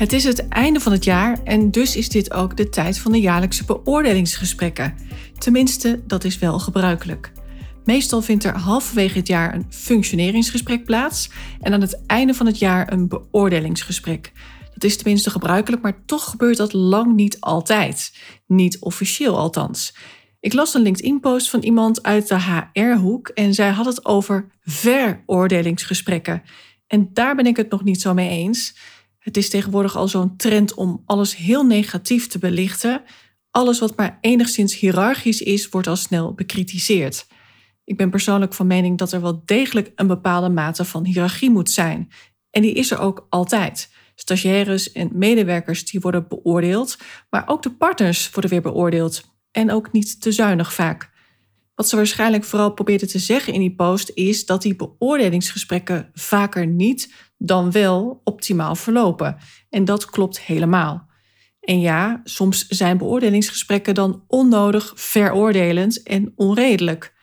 Het is het einde van het jaar en dus is dit ook de tijd van de jaarlijkse beoordelingsgesprekken. Tenminste, dat is wel gebruikelijk. Meestal vindt er halverwege het jaar een functioneringsgesprek plaats en aan het einde van het jaar een beoordelingsgesprek. Dat is tenminste gebruikelijk, maar toch gebeurt dat lang niet altijd. Niet officieel althans. Ik las een LinkedIn-post van iemand uit de HR-hoek en zij had het over veroordelingsgesprekken. En daar ben ik het nog niet zo mee eens. Het is tegenwoordig al zo'n trend om alles heel negatief te belichten. Alles wat maar enigszins hiërarchisch is, wordt al snel bekritiseerd. Ik ben persoonlijk van mening dat er wel degelijk een bepaalde mate van hiërarchie moet zijn. En die is er ook altijd. Stagiaires en medewerkers die worden beoordeeld, maar ook de partners worden weer beoordeeld. En ook niet te zuinig vaak. Wat ze waarschijnlijk vooral probeerde te zeggen in die post is dat die beoordelingsgesprekken vaker niet dan wel optimaal verlopen. En dat klopt helemaal. En ja, soms zijn beoordelingsgesprekken dan onnodig veroordelend en onredelijk.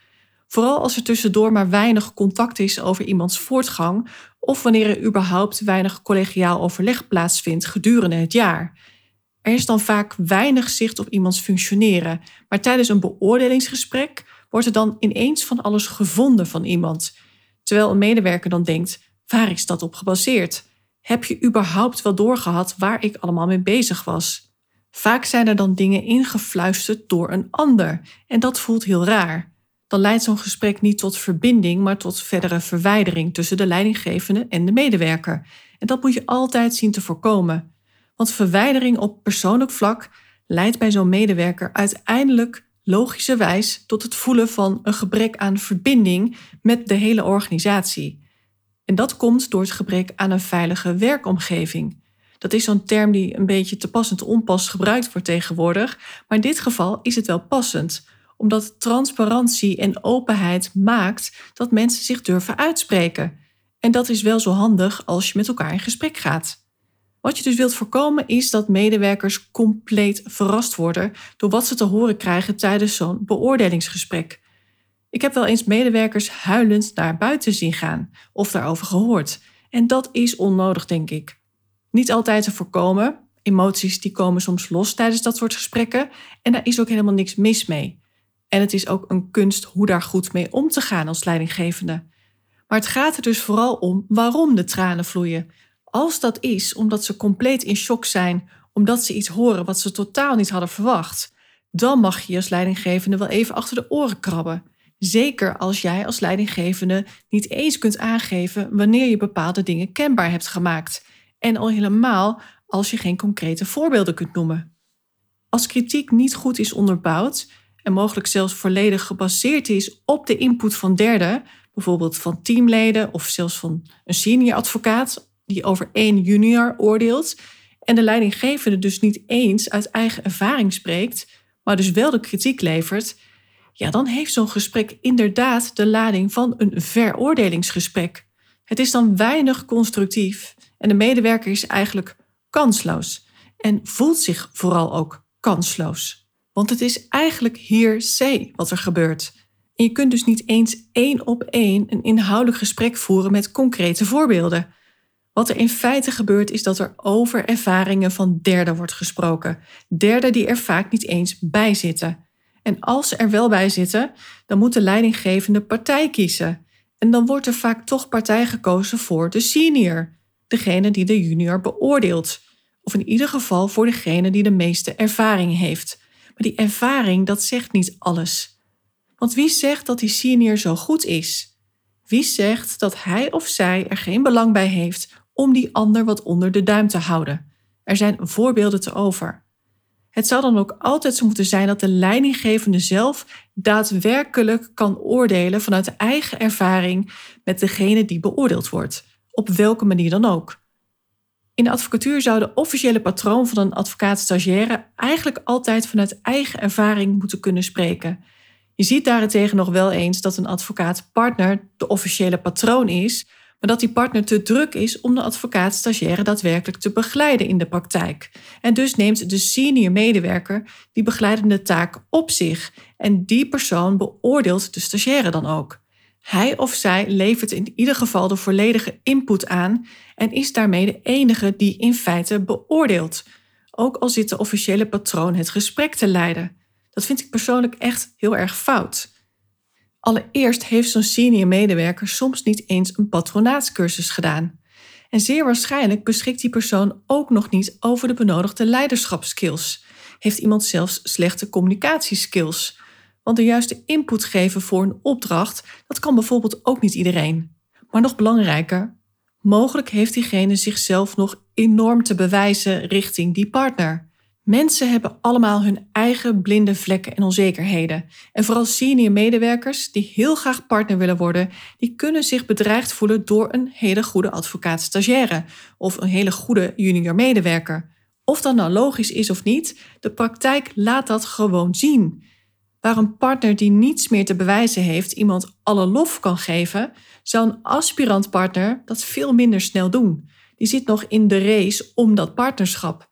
Vooral als er tussendoor maar weinig contact is over iemands voortgang of wanneer er überhaupt weinig collegiaal overleg plaatsvindt gedurende het jaar. Er is dan vaak weinig zicht op iemands functioneren, maar tijdens een beoordelingsgesprek wordt er dan ineens van alles gevonden van iemand. Terwijl een medewerker dan denkt: waar is dat op gebaseerd? Heb je überhaupt wel doorgehad waar ik allemaal mee bezig was? Vaak zijn er dan dingen ingefluisterd door een ander en dat voelt heel raar. Dan leidt zo'n gesprek niet tot verbinding, maar tot verdere verwijdering tussen de leidinggevende en de medewerker. En dat moet je altijd zien te voorkomen. Want verwijdering op persoonlijk vlak leidt bij zo'n medewerker uiteindelijk logischerwijs tot het voelen van een gebrek aan verbinding met de hele organisatie. En dat komt door het gebrek aan een veilige werkomgeving. Dat is zo'n term die een beetje te passend onpas gebruikt wordt tegenwoordig, maar in dit geval is het wel passend, omdat transparantie en openheid maakt dat mensen zich durven uitspreken. En dat is wel zo handig als je met elkaar in gesprek gaat. Wat je dus wilt voorkomen is dat medewerkers compleet verrast worden door wat ze te horen krijgen tijdens zo'n beoordelingsgesprek. Ik heb wel eens medewerkers huilend naar buiten zien gaan of daarover gehoord. En dat is onnodig, denk ik. Niet altijd te voorkomen. Emoties die komen soms los tijdens dat soort gesprekken en daar is ook helemaal niks mis mee. En het is ook een kunst hoe daar goed mee om te gaan als leidinggevende. Maar het gaat er dus vooral om waarom de tranen vloeien. Als dat is omdat ze compleet in shock zijn, omdat ze iets horen wat ze totaal niet hadden verwacht, dan mag je als leidinggevende wel even achter de oren krabben. Zeker als jij als leidinggevende niet eens kunt aangeven wanneer je bepaalde dingen kenbaar hebt gemaakt. En al helemaal als je geen concrete voorbeelden kunt noemen. Als kritiek niet goed is onderbouwd en mogelijk zelfs volledig gebaseerd is op de input van derden, bijvoorbeeld van teamleden of zelfs van een senior advocaat die over één junior oordeelt, en de leidinggevende dus niet eens uit eigen ervaring spreekt, maar dus wel de kritiek levert, ja, dan heeft zo'n gesprek inderdaad de lading van een veroordelingsgesprek. Het is dan weinig constructief en de medewerker is eigenlijk kansloos en voelt zich vooral ook kansloos. Want het is eigenlijk hier C wat er gebeurt. En je kunt dus niet eens één op één een inhoudelijk gesprek voeren met concrete voorbeelden. Wat er in feite gebeurt is dat er over ervaringen van derden wordt gesproken. Derden die er vaak niet eens bij zitten. En als ze er wel bij zitten, dan moet de leidinggevende partij kiezen. En dan wordt er vaak toch partij gekozen voor de senior, degene die de junior beoordeelt. Of in ieder geval voor degene die de meeste ervaring heeft. Maar die ervaring, dat zegt niet alles. Want wie zegt dat die senior zo goed is? Wie zegt dat hij of zij er geen belang bij heeft om die ander wat onder de duim te houden? Er zijn voorbeelden te over. Het zou dan ook altijd zo moeten zijn dat de leidinggevende zelf daadwerkelijk kan oordelen vanuit eigen ervaring met degene die beoordeeld wordt, op welke manier dan ook. In de advocatuur zou de officiële patroon van een advocaat-stagiaire eigenlijk altijd vanuit eigen ervaring moeten kunnen spreken. Je ziet daarentegen nog wel eens dat een advocaat-partner de officiële patroon is, maar dat die partner te druk is om de advocaat-stagiaire daadwerkelijk te begeleiden in de praktijk. En dus neemt de senior medewerker die begeleidende taak op zich en die persoon beoordeelt de stagiaire dan ook. Hij of zij levert in ieder geval de volledige input aan en is daarmee de enige die in feite beoordeelt. Ook al zit de officiële patroon het gesprek te leiden. Dat vind ik persoonlijk echt heel erg fout. Allereerst heeft zo'n senior medewerker soms niet eens een patronaatcursus gedaan. En zeer waarschijnlijk beschikt die persoon ook nog niet over de benodigde leiderschapskills. Heeft iemand zelfs slechte communicatieskills? Want de juiste input geven voor een opdracht, dat kan bijvoorbeeld ook niet iedereen. Maar nog belangrijker, mogelijk heeft diegene zichzelf nog enorm te bewijzen richting die partner. Mensen hebben allemaal hun eigen blinde vlekken en onzekerheden. En vooral senior medewerkers die heel graag partner willen worden, die kunnen zich bedreigd voelen door een hele goede advocaat-stagiaire of een hele goede junior medewerker. Of dat nou logisch is of niet, de praktijk laat dat gewoon zien. Waar een partner die niets meer te bewijzen heeft iemand alle lof kan geven, zou een aspirant partner dat veel minder snel doen. Die zit nog in de race om dat partnerschap.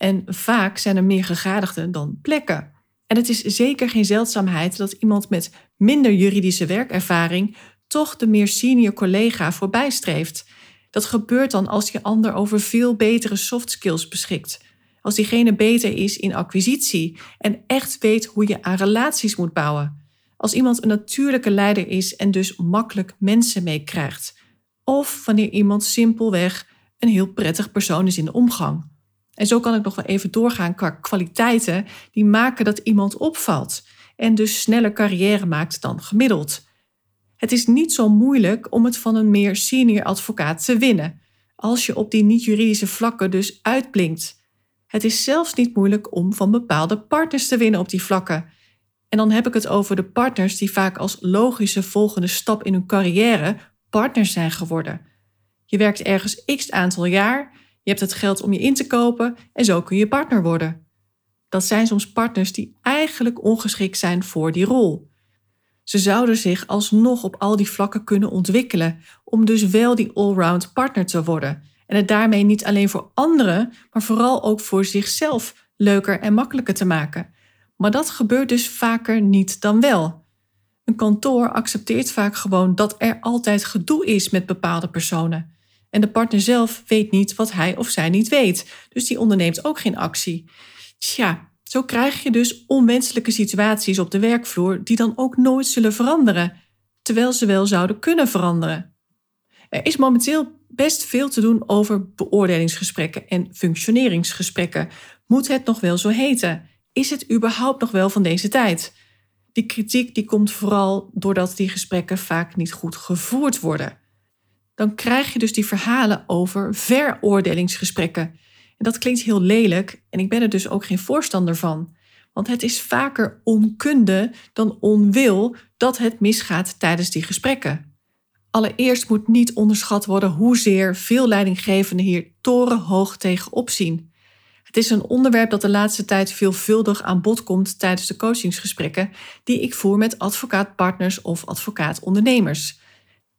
En vaak zijn er meer gegadigden dan plekken. En het is zeker geen zeldzaamheid dat iemand met minder juridische werkervaring toch de meer senior collega voorbijstreeft. Dat gebeurt dan als die ander over veel betere soft skills beschikt. Als diegene beter is in acquisitie en echt weet hoe je aan relaties moet bouwen. Als iemand een natuurlijke leider is en dus makkelijk mensen meekrijgt. Of wanneer iemand simpelweg een heel prettig persoon is in de omgang. En zo kan ik nog wel even doorgaan qua kwaliteiten die maken dat iemand opvalt en dus sneller carrière maakt dan gemiddeld. Het is niet zo moeilijk om het van een meer senior advocaat te winnen, als je op die niet-juridische vlakken dus uitblinkt. Het is zelfs niet moeilijk om van bepaalde partners te winnen op die vlakken. En dan heb ik het over de partners die vaak als logische volgende stap in hun carrière partners zijn geworden. Je werkt ergens x aantal jaar je hebt het geld om je in te kopen en zo kun je partner worden. Dat zijn soms partners die eigenlijk ongeschikt zijn voor die rol. Ze zouden zich alsnog op al die vlakken kunnen ontwikkelen om dus wel die allround partner te worden en het daarmee niet alleen voor anderen, maar vooral ook voor zichzelf leuker en makkelijker te maken. Maar dat gebeurt dus vaker niet dan wel. Een kantoor accepteert vaak gewoon dat er altijd gedoe is met bepaalde personen. En de partner zelf weet niet wat hij of zij niet weet, dus die onderneemt ook geen actie. Tja, zo krijg je dus onwenselijke situaties op de werkvloer die dan ook nooit zullen veranderen, terwijl ze wel zouden kunnen veranderen. Er is momenteel best veel te doen over beoordelingsgesprekken en functioneringsgesprekken. Moet het nog wel zo heten? Is het überhaupt nog wel van deze tijd? Die kritiek die komt vooral doordat die gesprekken vaak niet goed gevoerd worden dan krijg je dus die verhalen over veroordelingsgesprekken. En dat klinkt heel lelijk en ik ben er dus ook geen voorstander van. Want het is vaker onkunde dan onwil dat het misgaat tijdens die gesprekken. Allereerst moet niet onderschat worden hoezeer veel leidinggevenden hier torenhoog tegenop zien. Het is een onderwerp dat de laatste tijd veelvuldig aan bod komt tijdens de coachingsgesprekken die ik voer met advocaatpartners of advocaatondernemers.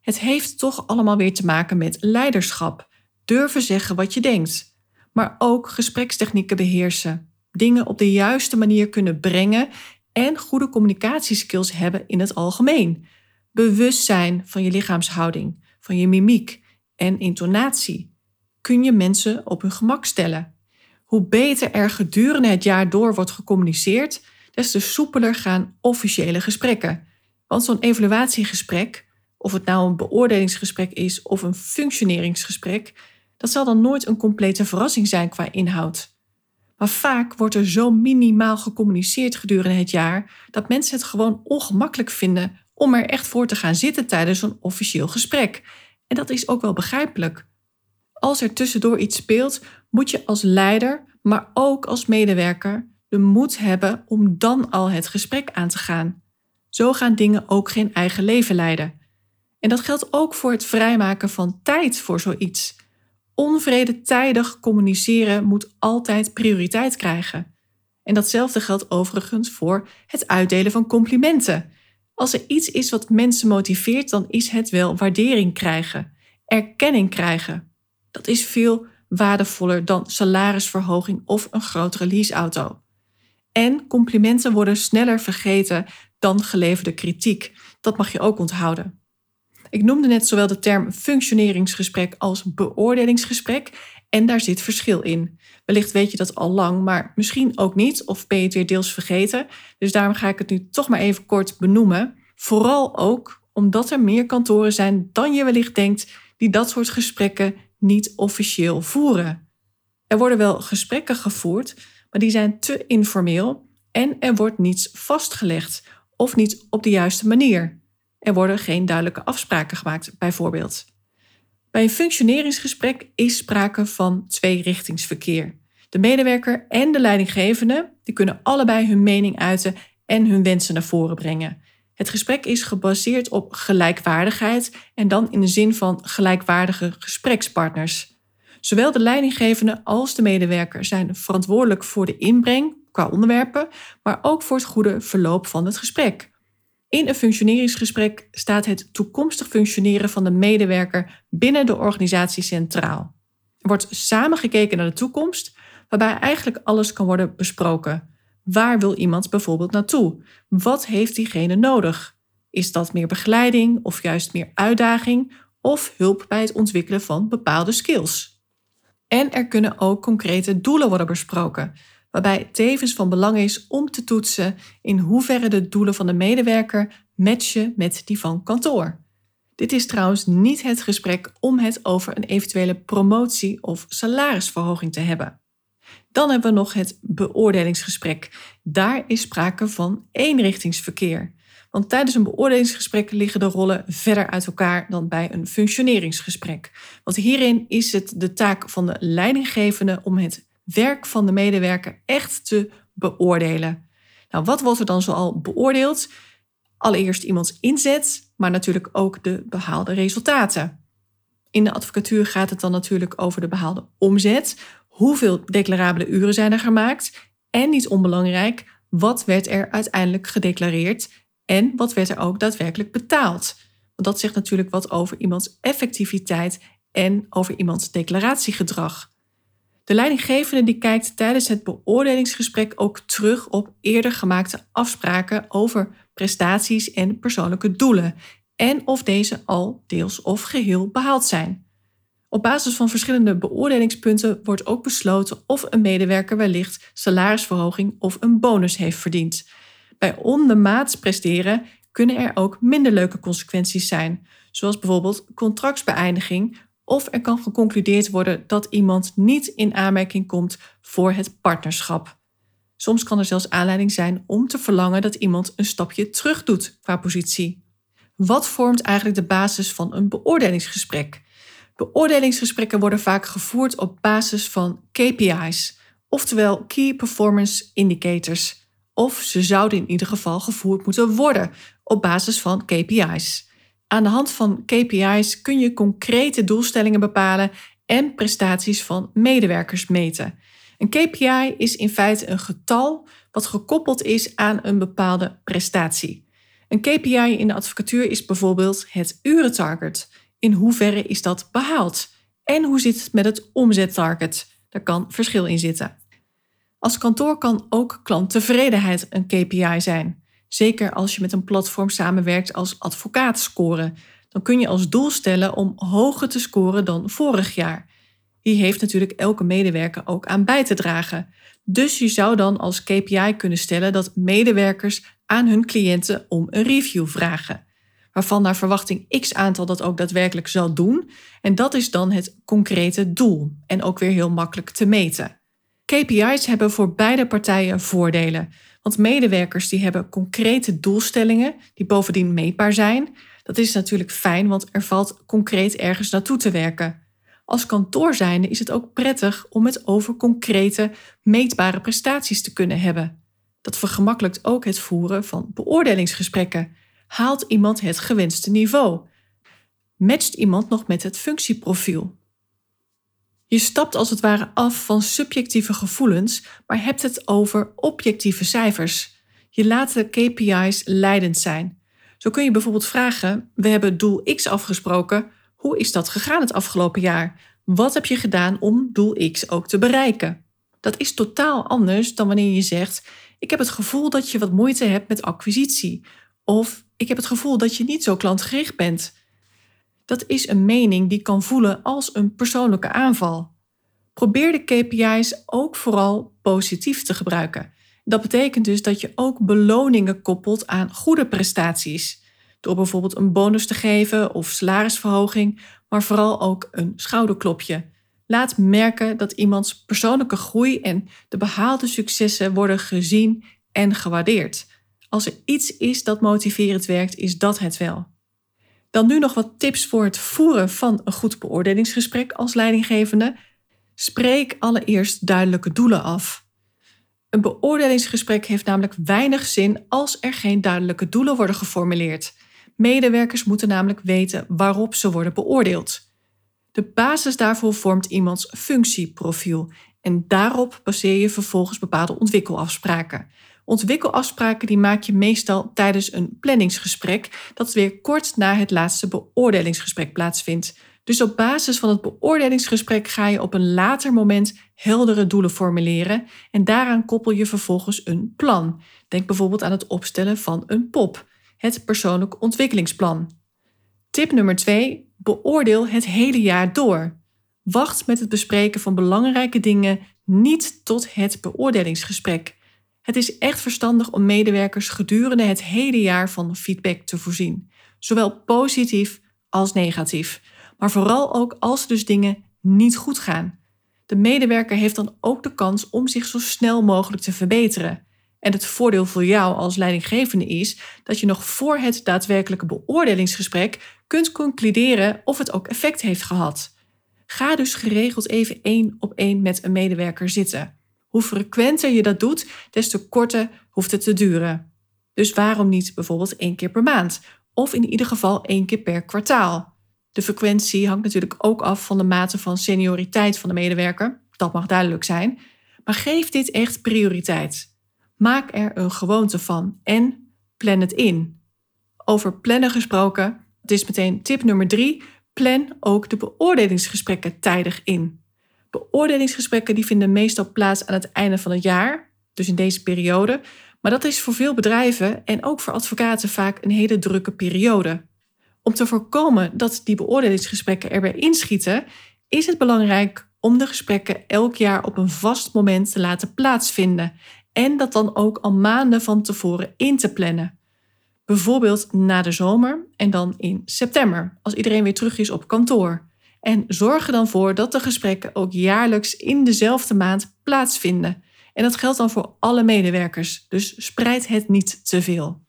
Het heeft toch allemaal weer te maken met leiderschap, durven zeggen wat je denkt, maar ook gesprekstechnieken beheersen, dingen op de juiste manier kunnen brengen en goede communicatieskills hebben in het algemeen. Bewust zijn van je lichaamshouding, van je mimiek en intonatie. Kun je mensen op hun gemak stellen. Hoe beter er gedurende het jaar door wordt gecommuniceerd, des te soepeler gaan officiële gesprekken. Want zo'n evaluatiegesprek of het nou een beoordelingsgesprek is of een functioneringsgesprek, dat zal dan nooit een complete verrassing zijn qua inhoud. Maar vaak wordt er zo minimaal gecommuniceerd gedurende het jaar dat mensen het gewoon ongemakkelijk vinden om er echt voor te gaan zitten tijdens een officieel gesprek. En dat is ook wel begrijpelijk. Als er tussendoor iets speelt, moet je als leider, maar ook als medewerker de moed hebben om dan al het gesprek aan te gaan. Zo gaan dingen ook geen eigen leven leiden. En dat geldt ook voor het vrijmaken van tijd voor zoiets. Onvredetijdig communiceren moet altijd prioriteit krijgen. En datzelfde geldt overigens voor het uitdelen van complimenten. Als er iets is wat mensen motiveert, dan is het wel waardering krijgen, erkenning krijgen. Dat is veel waardevoller dan salarisverhoging of een grotere leaseauto. En complimenten worden sneller vergeten dan geleverde kritiek. Dat mag je ook onthouden. Ik noemde net zowel de term functioneringsgesprek als beoordelingsgesprek en daar zit verschil in. Wellicht weet je dat al lang, maar misschien ook niet, of ben je het weer deels vergeten. Dus daarom ga ik het nu toch maar even kort benoemen. Vooral ook omdat er meer kantoren zijn dan je wellicht denkt die dat soort gesprekken niet officieel voeren. Er worden wel gesprekken gevoerd, maar die zijn te informeel en er wordt niets vastgelegd of niet op de juiste manier. Er worden geen duidelijke afspraken gemaakt, bijvoorbeeld. Bij een functioneringsgesprek is sprake van tweerichtingsverkeer. De medewerker en de leidinggevende die kunnen allebei hun mening uiten en hun wensen naar voren brengen. Het gesprek is gebaseerd op gelijkwaardigheid en dan in de zin van gelijkwaardige gesprekspartners. Zowel de leidinggevende als de medewerker zijn verantwoordelijk voor de inbreng qua onderwerpen, maar ook voor het goede verloop van het gesprek. In een functioneringsgesprek staat het toekomstig functioneren van de medewerker binnen de organisatie centraal. Er wordt samengekeken naar de toekomst, waarbij eigenlijk alles kan worden besproken. Waar wil iemand bijvoorbeeld naartoe? Wat heeft diegene nodig? Is dat meer begeleiding of juist meer uitdaging of hulp bij het ontwikkelen van bepaalde skills? En er kunnen ook concrete doelen worden besproken, waarbij tevens van belang is om te toetsen in hoeverre de doelen van de medewerker matchen met die van kantoor. Dit is trouwens niet het gesprek om het over een eventuele promotie of salarisverhoging te hebben. Dan hebben we nog het beoordelingsgesprek. Daar is sprake van eenrichtingsverkeer. Want tijdens een beoordelingsgesprek liggen de rollen verder uit elkaar dan bij een functioneringsgesprek. Want hierin is het de taak van de leidinggevende om het werk van de medewerker echt te beoordelen. Nou, wat wordt er dan zoal beoordeeld? Allereerst iemands inzet, maar natuurlijk ook de behaalde resultaten. In de advocatuur gaat het dan natuurlijk over de behaalde omzet. Hoeveel declarabele uren zijn er gemaakt? En niet onbelangrijk, wat werd er uiteindelijk gedeclareerd en wat werd er ook daadwerkelijk betaald? Dat zegt natuurlijk wat over iemands effectiviteit en over iemands declaratiegedrag. De leidinggevende die kijkt tijdens het beoordelingsgesprek ook terug op eerder gemaakte afspraken over prestaties en persoonlijke doelen en of deze al deels of geheel behaald zijn. Op basis van verschillende beoordelingspunten wordt ook besloten of een medewerker wellicht salarisverhoging of een bonus heeft verdiend. Bij ondermaats presteren kunnen er ook minder leuke consequenties zijn, zoals bijvoorbeeld contractsbeëindiging of er kan geconcludeerd worden dat iemand niet in aanmerking komt voor het partnerschap. Soms kan er zelfs aanleiding zijn om te verlangen dat iemand een stapje terug doet qua positie. Wat vormt eigenlijk de basis van een beoordelingsgesprek? Beoordelingsgesprekken worden vaak gevoerd op basis van KPI's, oftewel Key Performance Indicators. Of ze zouden in ieder geval gevoerd moeten worden op basis van KPI's. Aan de hand van KPI's kun je concrete doelstellingen bepalen en prestaties van medewerkers meten. Een KPI is in feite een getal wat gekoppeld is aan een bepaalde prestatie. Een KPI in de advocatuur is bijvoorbeeld het urentarget. In hoeverre is dat behaald? En hoe zit het met het omzettarget? Daar kan verschil in zitten. Als kantoor kan ook klanttevredenheid een KPI zijn. Zeker als je met een platform samenwerkt als advocaat scoren. Dan kun je als doel stellen om hoger te scoren dan vorig jaar. Hier heeft natuurlijk elke medewerker ook aan bij te dragen. Dus je zou dan als KPI kunnen stellen dat medewerkers aan hun cliënten om een review vragen. Waarvan naar verwachting x aantal dat ook daadwerkelijk zal doen. En dat is dan het concrete doel. En ook weer heel makkelijk te meten. KPI's hebben voor beide partijen voordelen. Want medewerkers die hebben concrete doelstellingen die bovendien meetbaar zijn. Dat is natuurlijk fijn, want er valt concreet ergens naartoe te werken. Als kantoor zijnde is het ook prettig om het over concrete, meetbare prestaties te kunnen hebben. Dat vergemakkelijkt ook het voeren van beoordelingsgesprekken. Haalt iemand het gewenste niveau? Matcht iemand nog met het functieprofiel? Je stapt als het ware af van subjectieve gevoelens, maar hebt het over objectieve cijfers. Je laat de KPI's leidend zijn. Zo kun je bijvoorbeeld vragen: We hebben doel X afgesproken. Hoe is dat gegaan het afgelopen jaar? Wat heb je gedaan om doel X ook te bereiken? Dat is totaal anders dan wanneer je zegt: Ik heb het gevoel dat je wat moeite hebt met acquisitie. Of ik heb het gevoel dat je niet zo klantgericht bent. Dat is een mening die kan voelen als een persoonlijke aanval. Probeer de KPI's ook vooral positief te gebruiken. Dat betekent dus dat je ook beloningen koppelt aan goede prestaties. Door bijvoorbeeld een bonus te geven of salarisverhoging, maar vooral ook een schouderklopje. Laat merken dat iemands persoonlijke groei en de behaalde successen worden gezien en gewaardeerd. Als er iets is dat motiverend werkt, is dat het wel. Dan nu nog wat tips voor het voeren van een goed beoordelingsgesprek als leidinggevende. Spreek allereerst duidelijke doelen af. Een beoordelingsgesprek heeft namelijk weinig zin als er geen duidelijke doelen worden geformuleerd. Medewerkers moeten namelijk weten waarop ze worden beoordeeld. De basis daarvoor vormt iemands functieprofiel en daarop baseer je vervolgens bepaalde ontwikkelafspraken. Ontwikkelafspraken die maak je meestal tijdens een planningsgesprek dat weer kort na het laatste beoordelingsgesprek plaatsvindt. Dus op basis van het beoordelingsgesprek ga je op een later moment heldere doelen formuleren en daaraan koppel je vervolgens een plan. Denk bijvoorbeeld aan het opstellen van een POP, het persoonlijk ontwikkelingsplan. Tip nummer 2: beoordeel het hele jaar door. Wacht met het bespreken van belangrijke dingen niet tot het beoordelingsgesprek. Het is echt verstandig om medewerkers gedurende het hele jaar van feedback te voorzien, zowel positief als negatief, maar vooral ook als dus dingen niet goed gaan. De medewerker heeft dan ook de kans om zich zo snel mogelijk te verbeteren. En het voordeel voor jou als leidinggevende is dat je nog voor het daadwerkelijke beoordelingsgesprek kunt concluderen of het ook effect heeft gehad. Ga dus geregeld even één op één met een medewerker zitten. Hoe frequenter je dat doet, des te korter hoeft het te duren. Dus waarom niet bijvoorbeeld één keer per maand? Of in ieder geval één keer per kwartaal. De frequentie hangt natuurlijk ook af van de mate van senioriteit van de medewerker. Dat mag duidelijk zijn. Maar geef dit echt prioriteit. Maak er een gewoonte van en plan het in. Over plannen gesproken, het is meteen tip nummer drie. Plan ook de beoordelingsgesprekken tijdig in. Beoordelingsgesprekken die vinden meestal plaats aan het einde van het jaar, dus in deze periode. Maar dat is voor veel bedrijven en ook voor advocaten vaak een hele drukke periode. Om te voorkomen dat die beoordelingsgesprekken erbij inschieten, is het belangrijk om de gesprekken elk jaar op een vast moment te laten plaatsvinden en dat dan ook al maanden van tevoren in te plannen. Bijvoorbeeld na de zomer en dan in september, als iedereen weer terug is op kantoor. En zorg er dan voor dat de gesprekken ook jaarlijks in dezelfde maand plaatsvinden. En dat geldt dan voor alle medewerkers, dus spreid het niet te veel.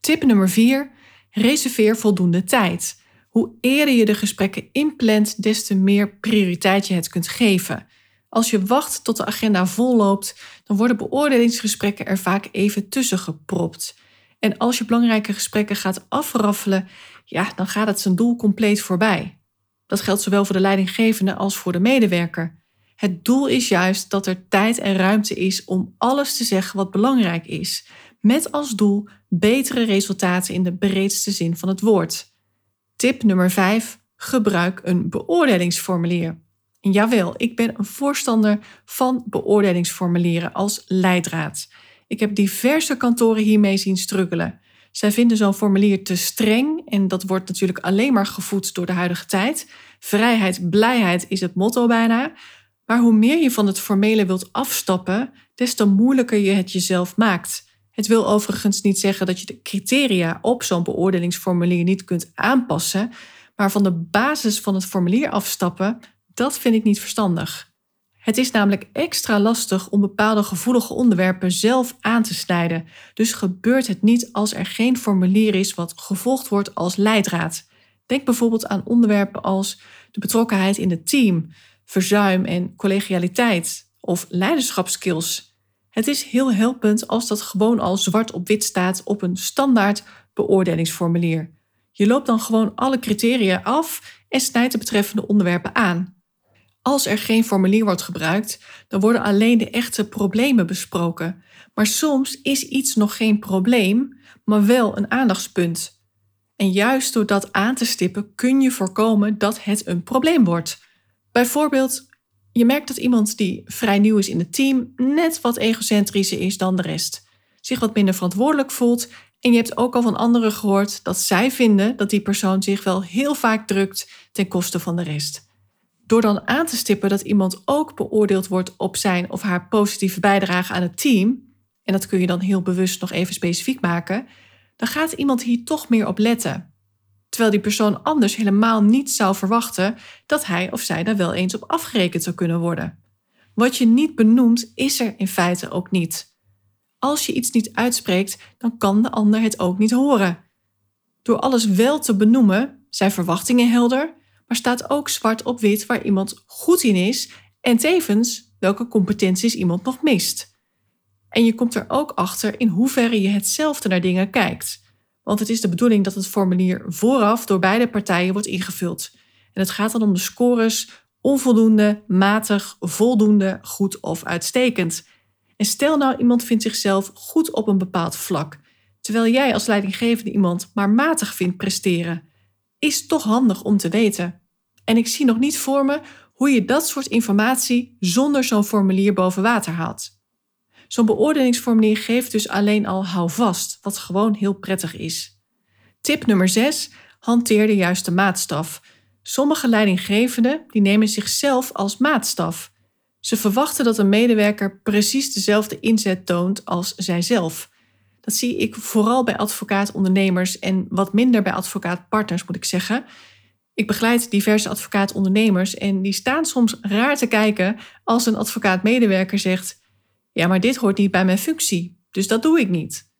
Tip nummer 4. Reserveer voldoende tijd. Hoe eerder je de gesprekken inplant, des te meer prioriteit je het kunt geven. Als je wacht tot de agenda volloopt, dan worden beoordelingsgesprekken er vaak even tussen gepropt. En als je belangrijke gesprekken gaat afraffelen, ja, dan gaat het zijn doel compleet voorbij. Dat geldt zowel voor de leidinggevende als voor de medewerker. Het doel is juist dat er tijd en ruimte is om alles te zeggen wat belangrijk is, met als doel betere resultaten in de breedste zin van het woord. Tip nummer 5. Gebruik een beoordelingsformulier. Jawel, ik ben een voorstander van beoordelingsformulieren als leidraad. Ik heb diverse kantoren hiermee zien struggelen. Zij vinden zo'n formulier te streng en dat wordt natuurlijk alleen maar gevoed door de huidige tijd. Vrijheid, blijheid is het motto bijna. Maar hoe meer je van het formele wilt afstappen, des te moeilijker je het jezelf maakt. Het wil overigens niet zeggen dat je de criteria op zo'n beoordelingsformulier niet kunt aanpassen, maar van de basis van het formulier afstappen, dat vind ik niet verstandig. Het is namelijk extra lastig om bepaalde gevoelige onderwerpen zelf aan te snijden. Dus gebeurt het niet als er geen formulier is wat gevolgd wordt als leidraad. Denk bijvoorbeeld aan onderwerpen als de betrokkenheid in het team, verzuim en collegialiteit of leiderschapskills. Het is heel helpend als dat gewoon al zwart op wit staat op een standaard beoordelingsformulier. Je loopt dan gewoon alle criteria af en snijdt de betreffende onderwerpen aan. Als er geen formulier wordt gebruikt, dan worden alleen de echte problemen besproken. Maar soms is iets nog geen probleem, maar wel een aandachtspunt. En juist door dat aan te stippen kun je voorkomen dat het een probleem wordt. Bijvoorbeeld, je merkt dat iemand die vrij nieuw is in het team net wat egocentrischer is dan de rest, zich wat minder verantwoordelijk voelt en je hebt ook al van anderen gehoord dat zij vinden dat die persoon zich wel heel vaak drukt ten koste van de rest. Door dan aan te stippen dat iemand ook beoordeeld wordt op zijn of haar positieve bijdrage aan het team, en dat kun je dan heel bewust nog even specifiek maken, dan gaat iemand hier toch meer op letten. Terwijl die persoon anders helemaal niet zou verwachten dat hij of zij daar wel eens op afgerekend zou kunnen worden. Wat je niet benoemt, is er in feite ook niet. Als je iets niet uitspreekt, dan kan de ander het ook niet horen. Door alles wel te benoemen, zijn verwachtingen helder, staat ook zwart op wit waar iemand goed in is en tevens welke competenties iemand nog mist. En je komt er ook achter in hoeverre je hetzelfde naar dingen kijkt. Want het is de bedoeling dat het formulier vooraf door beide partijen wordt ingevuld. En het gaat dan om de scores onvoldoende, matig, voldoende, goed of uitstekend. En stel nou iemand vindt zichzelf goed op een bepaald vlak, terwijl jij als leidinggevende iemand maar matig vindt presteren. Is toch handig om te weten. En ik zie nog niet voor me hoe je dat soort informatie zonder zo'n formulier boven water haalt. Zo'n beoordelingsformulier geeft dus alleen al houvast, wat gewoon heel prettig is. Tip nummer 6. Hanteer de juiste maatstaf. Sommige leidinggevenden die nemen zichzelf als maatstaf. Ze verwachten dat een medewerker precies dezelfde inzet toont als zijzelf. Dat zie ik vooral bij advocaat-ondernemers en wat minder bij advocaat-partners, moet ik zeggen. Ik begeleid diverse advocaat-ondernemers en die staan soms raar te kijken als een advocaat-medewerker zegt: Ja, maar dit hoort niet bij mijn functie, dus dat doe ik niet.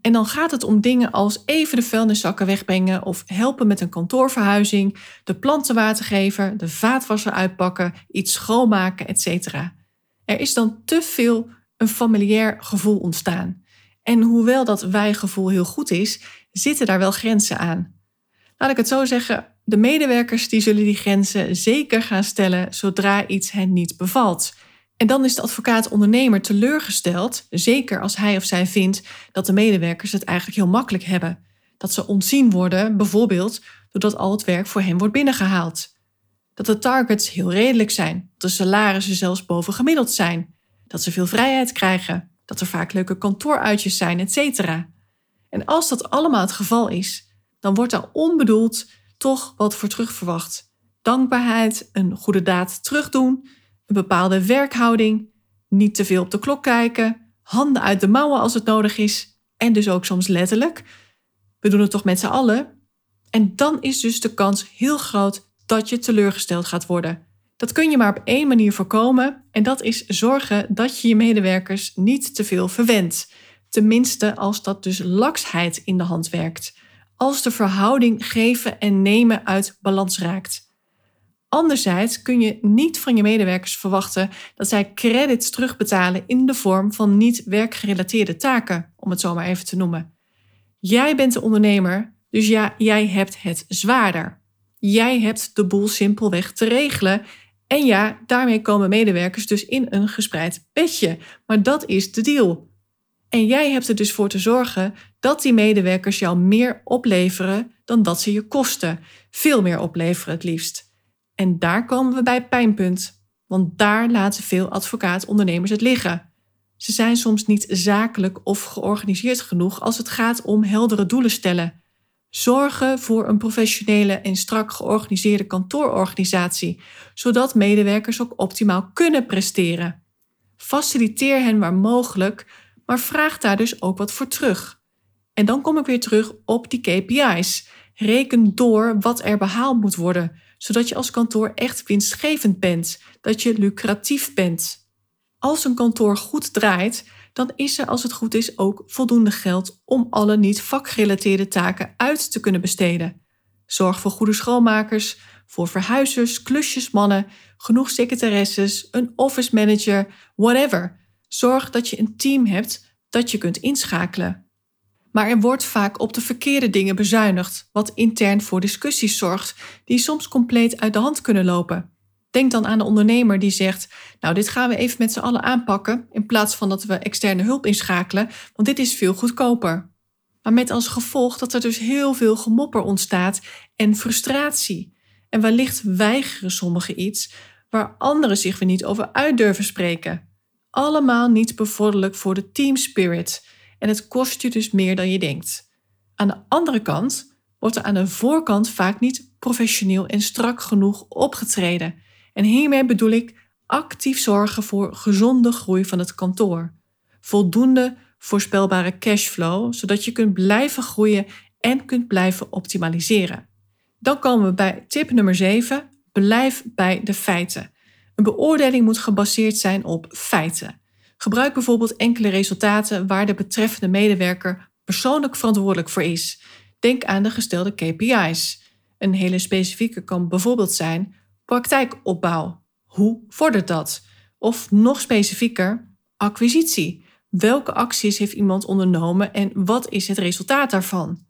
En dan gaat het om dingen als even de vuilniszakken wegbrengen of helpen met een kantoorverhuizing, de planten water geven, de vaatwasser uitpakken, iets schoonmaken, etc. Er is dan te veel een familiair gevoel ontstaan. En hoewel dat wij-gevoel heel goed is, zitten daar wel grenzen aan. Laat ik het zo zeggen, de medewerkers die zullen die grenzen zeker gaan stellen zodra iets hen niet bevalt. En dan is de advocaat-ondernemer teleurgesteld, zeker als hij of zij vindt dat de medewerkers het eigenlijk heel makkelijk hebben. Dat ze ontzien worden, bijvoorbeeld doordat al het werk voor hen wordt binnengehaald. Dat de targets heel redelijk zijn, dat de salarissen zelfs bovengemiddeld zijn, dat ze veel vrijheid krijgen, dat er vaak leuke kantooruitjes zijn, etc. En als dat allemaal het geval is, dan wordt daar onbedoeld toch wat voor terug verwacht. Dankbaarheid, een goede daad terugdoen, een bepaalde werkhouding, niet te veel op de klok kijken, handen uit de mouwen als het nodig is en dus ook soms letterlijk. We doen het toch met z'n allen? En dan is dus de kans heel groot dat je teleurgesteld gaat worden. Dat kun je maar op één manier voorkomen en dat is zorgen dat je je medewerkers niet te veel verwendt. Tenminste als dat dus laksheid in de hand werkt. Als de verhouding geven en nemen uit balans raakt. Anderzijds kun je niet van je medewerkers verwachten dat zij credits terugbetalen in de vorm van niet werkgerelateerde taken, om het zo maar even te noemen. Jij bent de ondernemer, dus ja, jij hebt het zwaarder. Jij hebt de boel simpelweg te regelen. En ja, daarmee komen medewerkers dus in een gespreid bedje. Maar dat is de deal. En jij hebt er dus voor te zorgen dat die medewerkers jou meer opleveren dan dat ze je kosten. Veel meer opleveren het liefst. En daar komen we bij pijnpunt, want daar laten veel advocaatondernemers het liggen. Ze zijn soms niet zakelijk of georganiseerd genoeg als het gaat om heldere doelen stellen. Zorgen voor een professionele en strak georganiseerde kantoororganisatie, zodat medewerkers ook optimaal kunnen presteren. Faciliteer hen waar mogelijk, maar vraag daar dus ook wat voor terug. En dan kom ik weer terug op die KPI's. Reken door wat er behaald moet worden, zodat je als kantoor echt winstgevend bent, dat je lucratief bent. Als een kantoor goed draait, dan is er als het goed is ook voldoende geld om alle niet vakgerelateerde taken uit te kunnen besteden. Zorg voor goede schoonmakers, voor verhuizers, klusjesmannen, genoeg secretaresses, een office manager, whatever. Zorg dat je een team hebt dat je kunt inschakelen. Maar er wordt vaak op de verkeerde dingen bezuinigd, wat intern voor discussies zorgt, die soms compleet uit de hand kunnen lopen. Denk dan aan de ondernemer die zegt: Nou, dit gaan we even met z'n allen aanpakken, in plaats van dat we externe hulp inschakelen, want dit is veel goedkoper. Maar met als gevolg dat er dus heel veel gemopper ontstaat en frustratie. En wellicht weigeren sommigen iets waar anderen zich weer niet over uit durven spreken. Allemaal niet bevorderlijk voor de team spirit en het kost je dus meer dan je denkt. Aan de andere kant wordt er aan de voorkant vaak niet professioneel en strak genoeg opgetreden. En hiermee bedoel ik actief zorgen voor gezonde groei van het kantoor. Voldoende voorspelbare cashflow, zodat je kunt blijven groeien en kunt blijven optimaliseren. Dan komen we bij tip nummer 7. Blijf bij de feiten. Een beoordeling moet gebaseerd zijn op feiten. Gebruik bijvoorbeeld enkele resultaten waar de betreffende medewerker persoonlijk verantwoordelijk voor is. Denk aan de gestelde KPI's. Een hele specifieke kan bijvoorbeeld zijn praktijkopbouw. Hoe vordert dat? Of nog specifieker, acquisitie. Welke acties heeft iemand ondernomen en wat is het resultaat daarvan?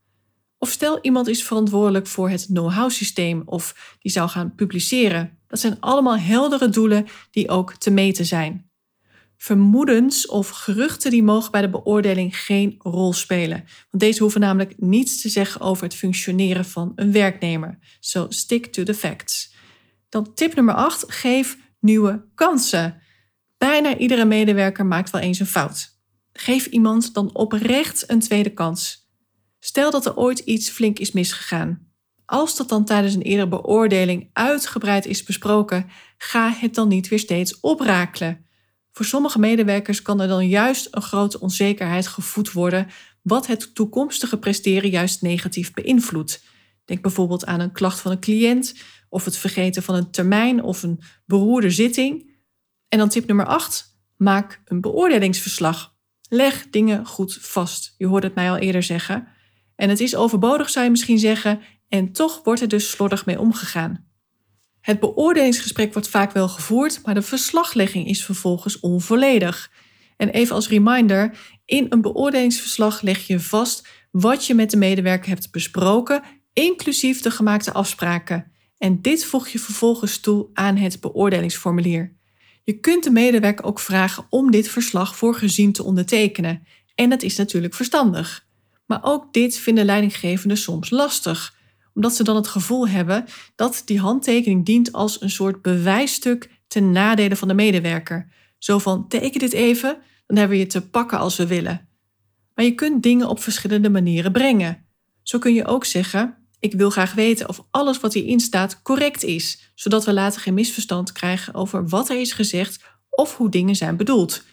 Of stel iemand is verantwoordelijk voor het know-how systeem of die zou gaan publiceren. Dat zijn allemaal heldere doelen die ook te meten zijn. Vermoedens of geruchten die mogen bij de beoordeling geen rol spelen, want deze hoeven namelijk niets te zeggen over het functioneren van een werknemer. So stick to the facts. Dan tip nummer 8, geef nieuwe kansen. Bijna iedere medewerker maakt wel eens een fout. Geef iemand dan oprecht een tweede kans. Stel dat er ooit iets flink is misgegaan. Als dat dan tijdens een eerdere beoordeling uitgebreid is besproken, ga het dan niet weer steeds oprakelen. Voor sommige medewerkers kan er dan juist een grote onzekerheid gevoed worden, wat het toekomstige presteren juist negatief beïnvloedt. Denk bijvoorbeeld aan een klacht van een cliënt, of het vergeten van een termijn of een beroerde zitting. En dan tip nummer 8: maak een beoordelingsverslag. Leg dingen goed vast. Je hoorde het mij al eerder zeggen. En het is overbodig, zou je misschien zeggen, en toch wordt er dus slordig mee omgegaan. Het beoordelingsgesprek wordt vaak wel gevoerd, maar de verslaglegging is vervolgens onvolledig. En even als reminder: in een beoordelingsverslag leg je vast wat je met de medewerker hebt besproken, inclusief de gemaakte afspraken. En dit voeg je vervolgens toe aan het beoordelingsformulier. Je kunt de medewerker ook vragen om dit verslag voor gezien te ondertekenen. En dat is natuurlijk verstandig. Maar ook dit vinden leidinggevenden soms lastig omdat ze dan het gevoel hebben dat die handtekening dient als een soort bewijsstuk ten nadele van de medewerker. Zo van teken dit even, dan hebben we je te pakken als we willen. Maar je kunt dingen op verschillende manieren brengen. Zo kun je ook zeggen: Ik wil graag weten of alles wat hierin staat correct is, zodat we later geen misverstand krijgen over wat er is gezegd of hoe dingen zijn bedoeld.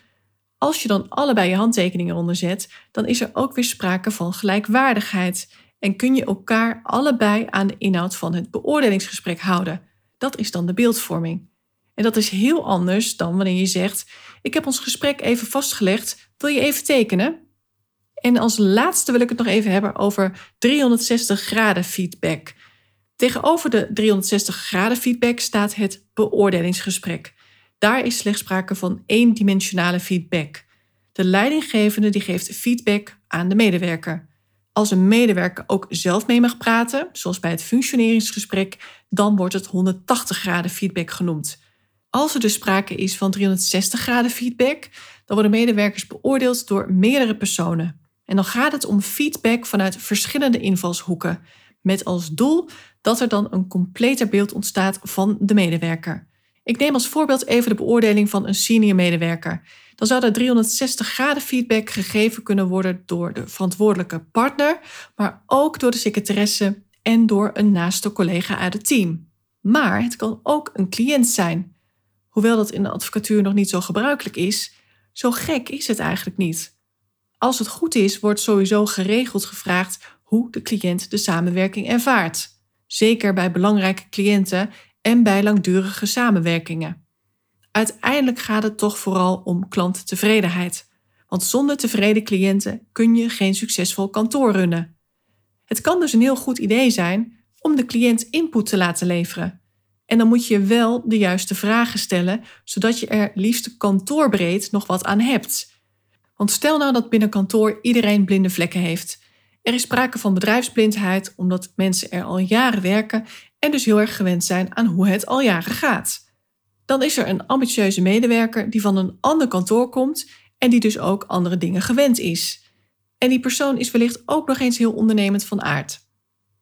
Als je dan allebei je handtekeningen eronder zet, dan is er ook weer sprake van gelijkwaardigheid en kun je elkaar allebei aan de inhoud van het beoordelingsgesprek houden. Dat is dan de beeldvorming. En dat is heel anders dan wanneer je zegt: Ik heb ons gesprek even vastgelegd, wil je even tekenen? En als laatste wil ik het nog even hebben over 360 graden feedback. Tegenover de 360 graden feedback staat het beoordelingsgesprek. Daar is slechts sprake van eendimensionale feedback. De leidinggevende die geeft feedback aan de medewerker. Als een medewerker ook zelf mee mag praten, zoals bij het functioneringsgesprek, dan wordt het 180 graden feedback genoemd. Als er dus sprake is van 360 graden feedback, dan worden medewerkers beoordeeld door meerdere personen. En dan gaat het om feedback vanuit verschillende invalshoeken, met als doel dat er dan een completer beeld ontstaat van de medewerker. Ik neem als voorbeeld even de beoordeling van een senior medewerker dan zou er 360 graden feedback gegeven kunnen worden door de verantwoordelijke partner, maar ook door de secretaresse en door een naaste collega uit het team. Maar het kan ook een cliënt zijn. Hoewel dat in de advocatuur nog niet zo gebruikelijk is, zo gek is het eigenlijk niet. Als het goed is, wordt sowieso geregeld gevraagd hoe de cliënt de samenwerking ervaart. Zeker bij belangrijke cliënten en bij langdurige samenwerkingen. Uiteindelijk gaat het toch vooral om klanttevredenheid. Want zonder tevreden cliënten kun je geen succesvol kantoor runnen. Het kan dus een heel goed idee zijn om de cliënt input te laten leveren. En dan moet je wel de juiste vragen stellen, zodat je er liefst kantoorbreed nog wat aan hebt. Want stel nou dat binnen kantoor iedereen blinde vlekken heeft. Er is sprake van bedrijfsblindheid omdat mensen er al jaren werken en dus heel erg gewend zijn aan hoe het al jaren gaat. Dan is er een ambitieuze medewerker die van een ander kantoor komt en die dus ook andere dingen gewend is. En die persoon is wellicht ook nog eens heel ondernemend van aard.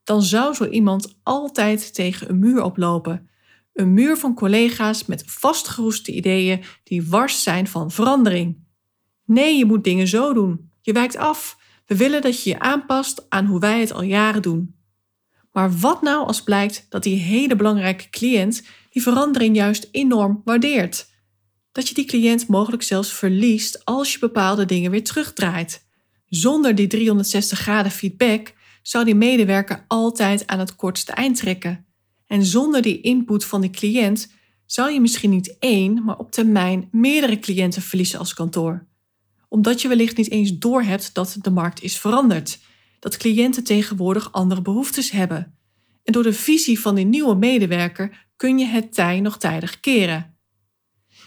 Dan zou zo iemand altijd tegen een muur oplopen. Een muur van collega's met vastgeroeste ideeën die wars zijn van verandering. Nee, je moet dingen zo doen. Je wijkt af. We willen dat je je aanpast aan hoe wij het al jaren doen. Maar wat nou als blijkt dat die hele belangrijke cliënt die verandering juist enorm waardeert? Dat je die cliënt mogelijk zelfs verliest als je bepaalde dingen weer terugdraait. Zonder die 360 graden feedback zou die medewerker altijd aan het kortste eind trekken. En zonder die input van die cliënt zou je misschien niet één, maar op termijn meerdere cliënten verliezen als kantoor. Omdat je wellicht niet eens doorhebt dat de markt is veranderd, dat cliënten tegenwoordig andere behoeftes hebben. En door de visie van die nieuwe medewerker kun je het tij nog tijdig keren.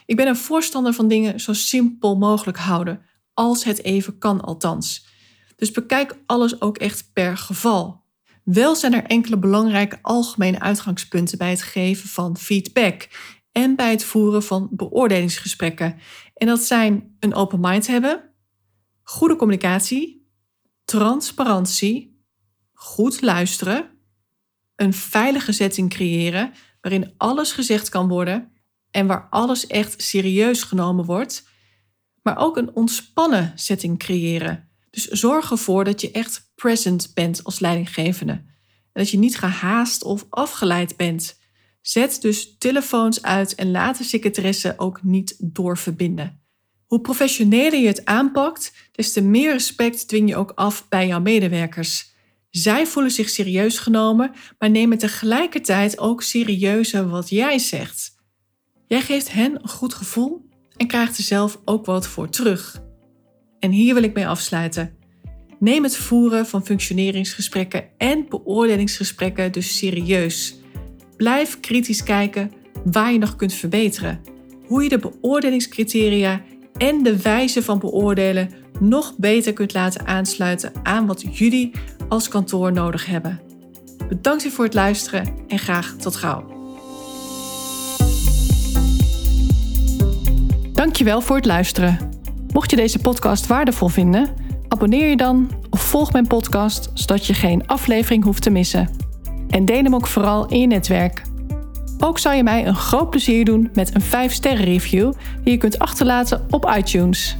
Ik ben een voorstander van dingen zo simpel mogelijk houden, als het even kan althans. Dus bekijk alles ook echt per geval. Wel zijn er enkele belangrijke algemene uitgangspunten bij het geven van feedback en bij het voeren van beoordelingsgesprekken. En dat zijn een open mind hebben, goede communicatie, transparantie, goed luisteren, een veilige setting creëren waarin alles gezegd kan worden en waar alles echt serieus genomen wordt, maar ook een ontspannen setting creëren. Dus zorg ervoor dat je echt present bent als leidinggevende. En dat je niet gehaast of afgeleid bent. Zet dus telefoons uit en laat de secretaresse ook niet doorverbinden. Hoe professioneler je het aanpakt, des te meer respect dwing je ook af bij jouw medewerkers. Zij voelen zich serieus genomen, maar nemen tegelijkertijd ook serieuzer wat jij zegt. Jij geeft hen een goed gevoel en krijgt er zelf ook wat voor terug. En hier wil ik mee afsluiten. Neem het voeren van functioneringsgesprekken en beoordelingsgesprekken dus serieus. Blijf kritisch kijken waar je nog kunt verbeteren. Hoe je de beoordelingscriteria en de wijze van beoordelen nog beter kunt laten aansluiten aan wat jullie als kantoor nodig hebben. Bedankt voor het luisteren en graag tot gauw. Dankjewel voor het luisteren. Mocht je deze podcast waardevol vinden, abonneer je dan of volg mijn podcast zodat je geen aflevering hoeft te missen. En deel hem ook vooral in je netwerk. Ook zou je mij een groot plezier doen met een 5-sterren review die je kunt achterlaten op iTunes.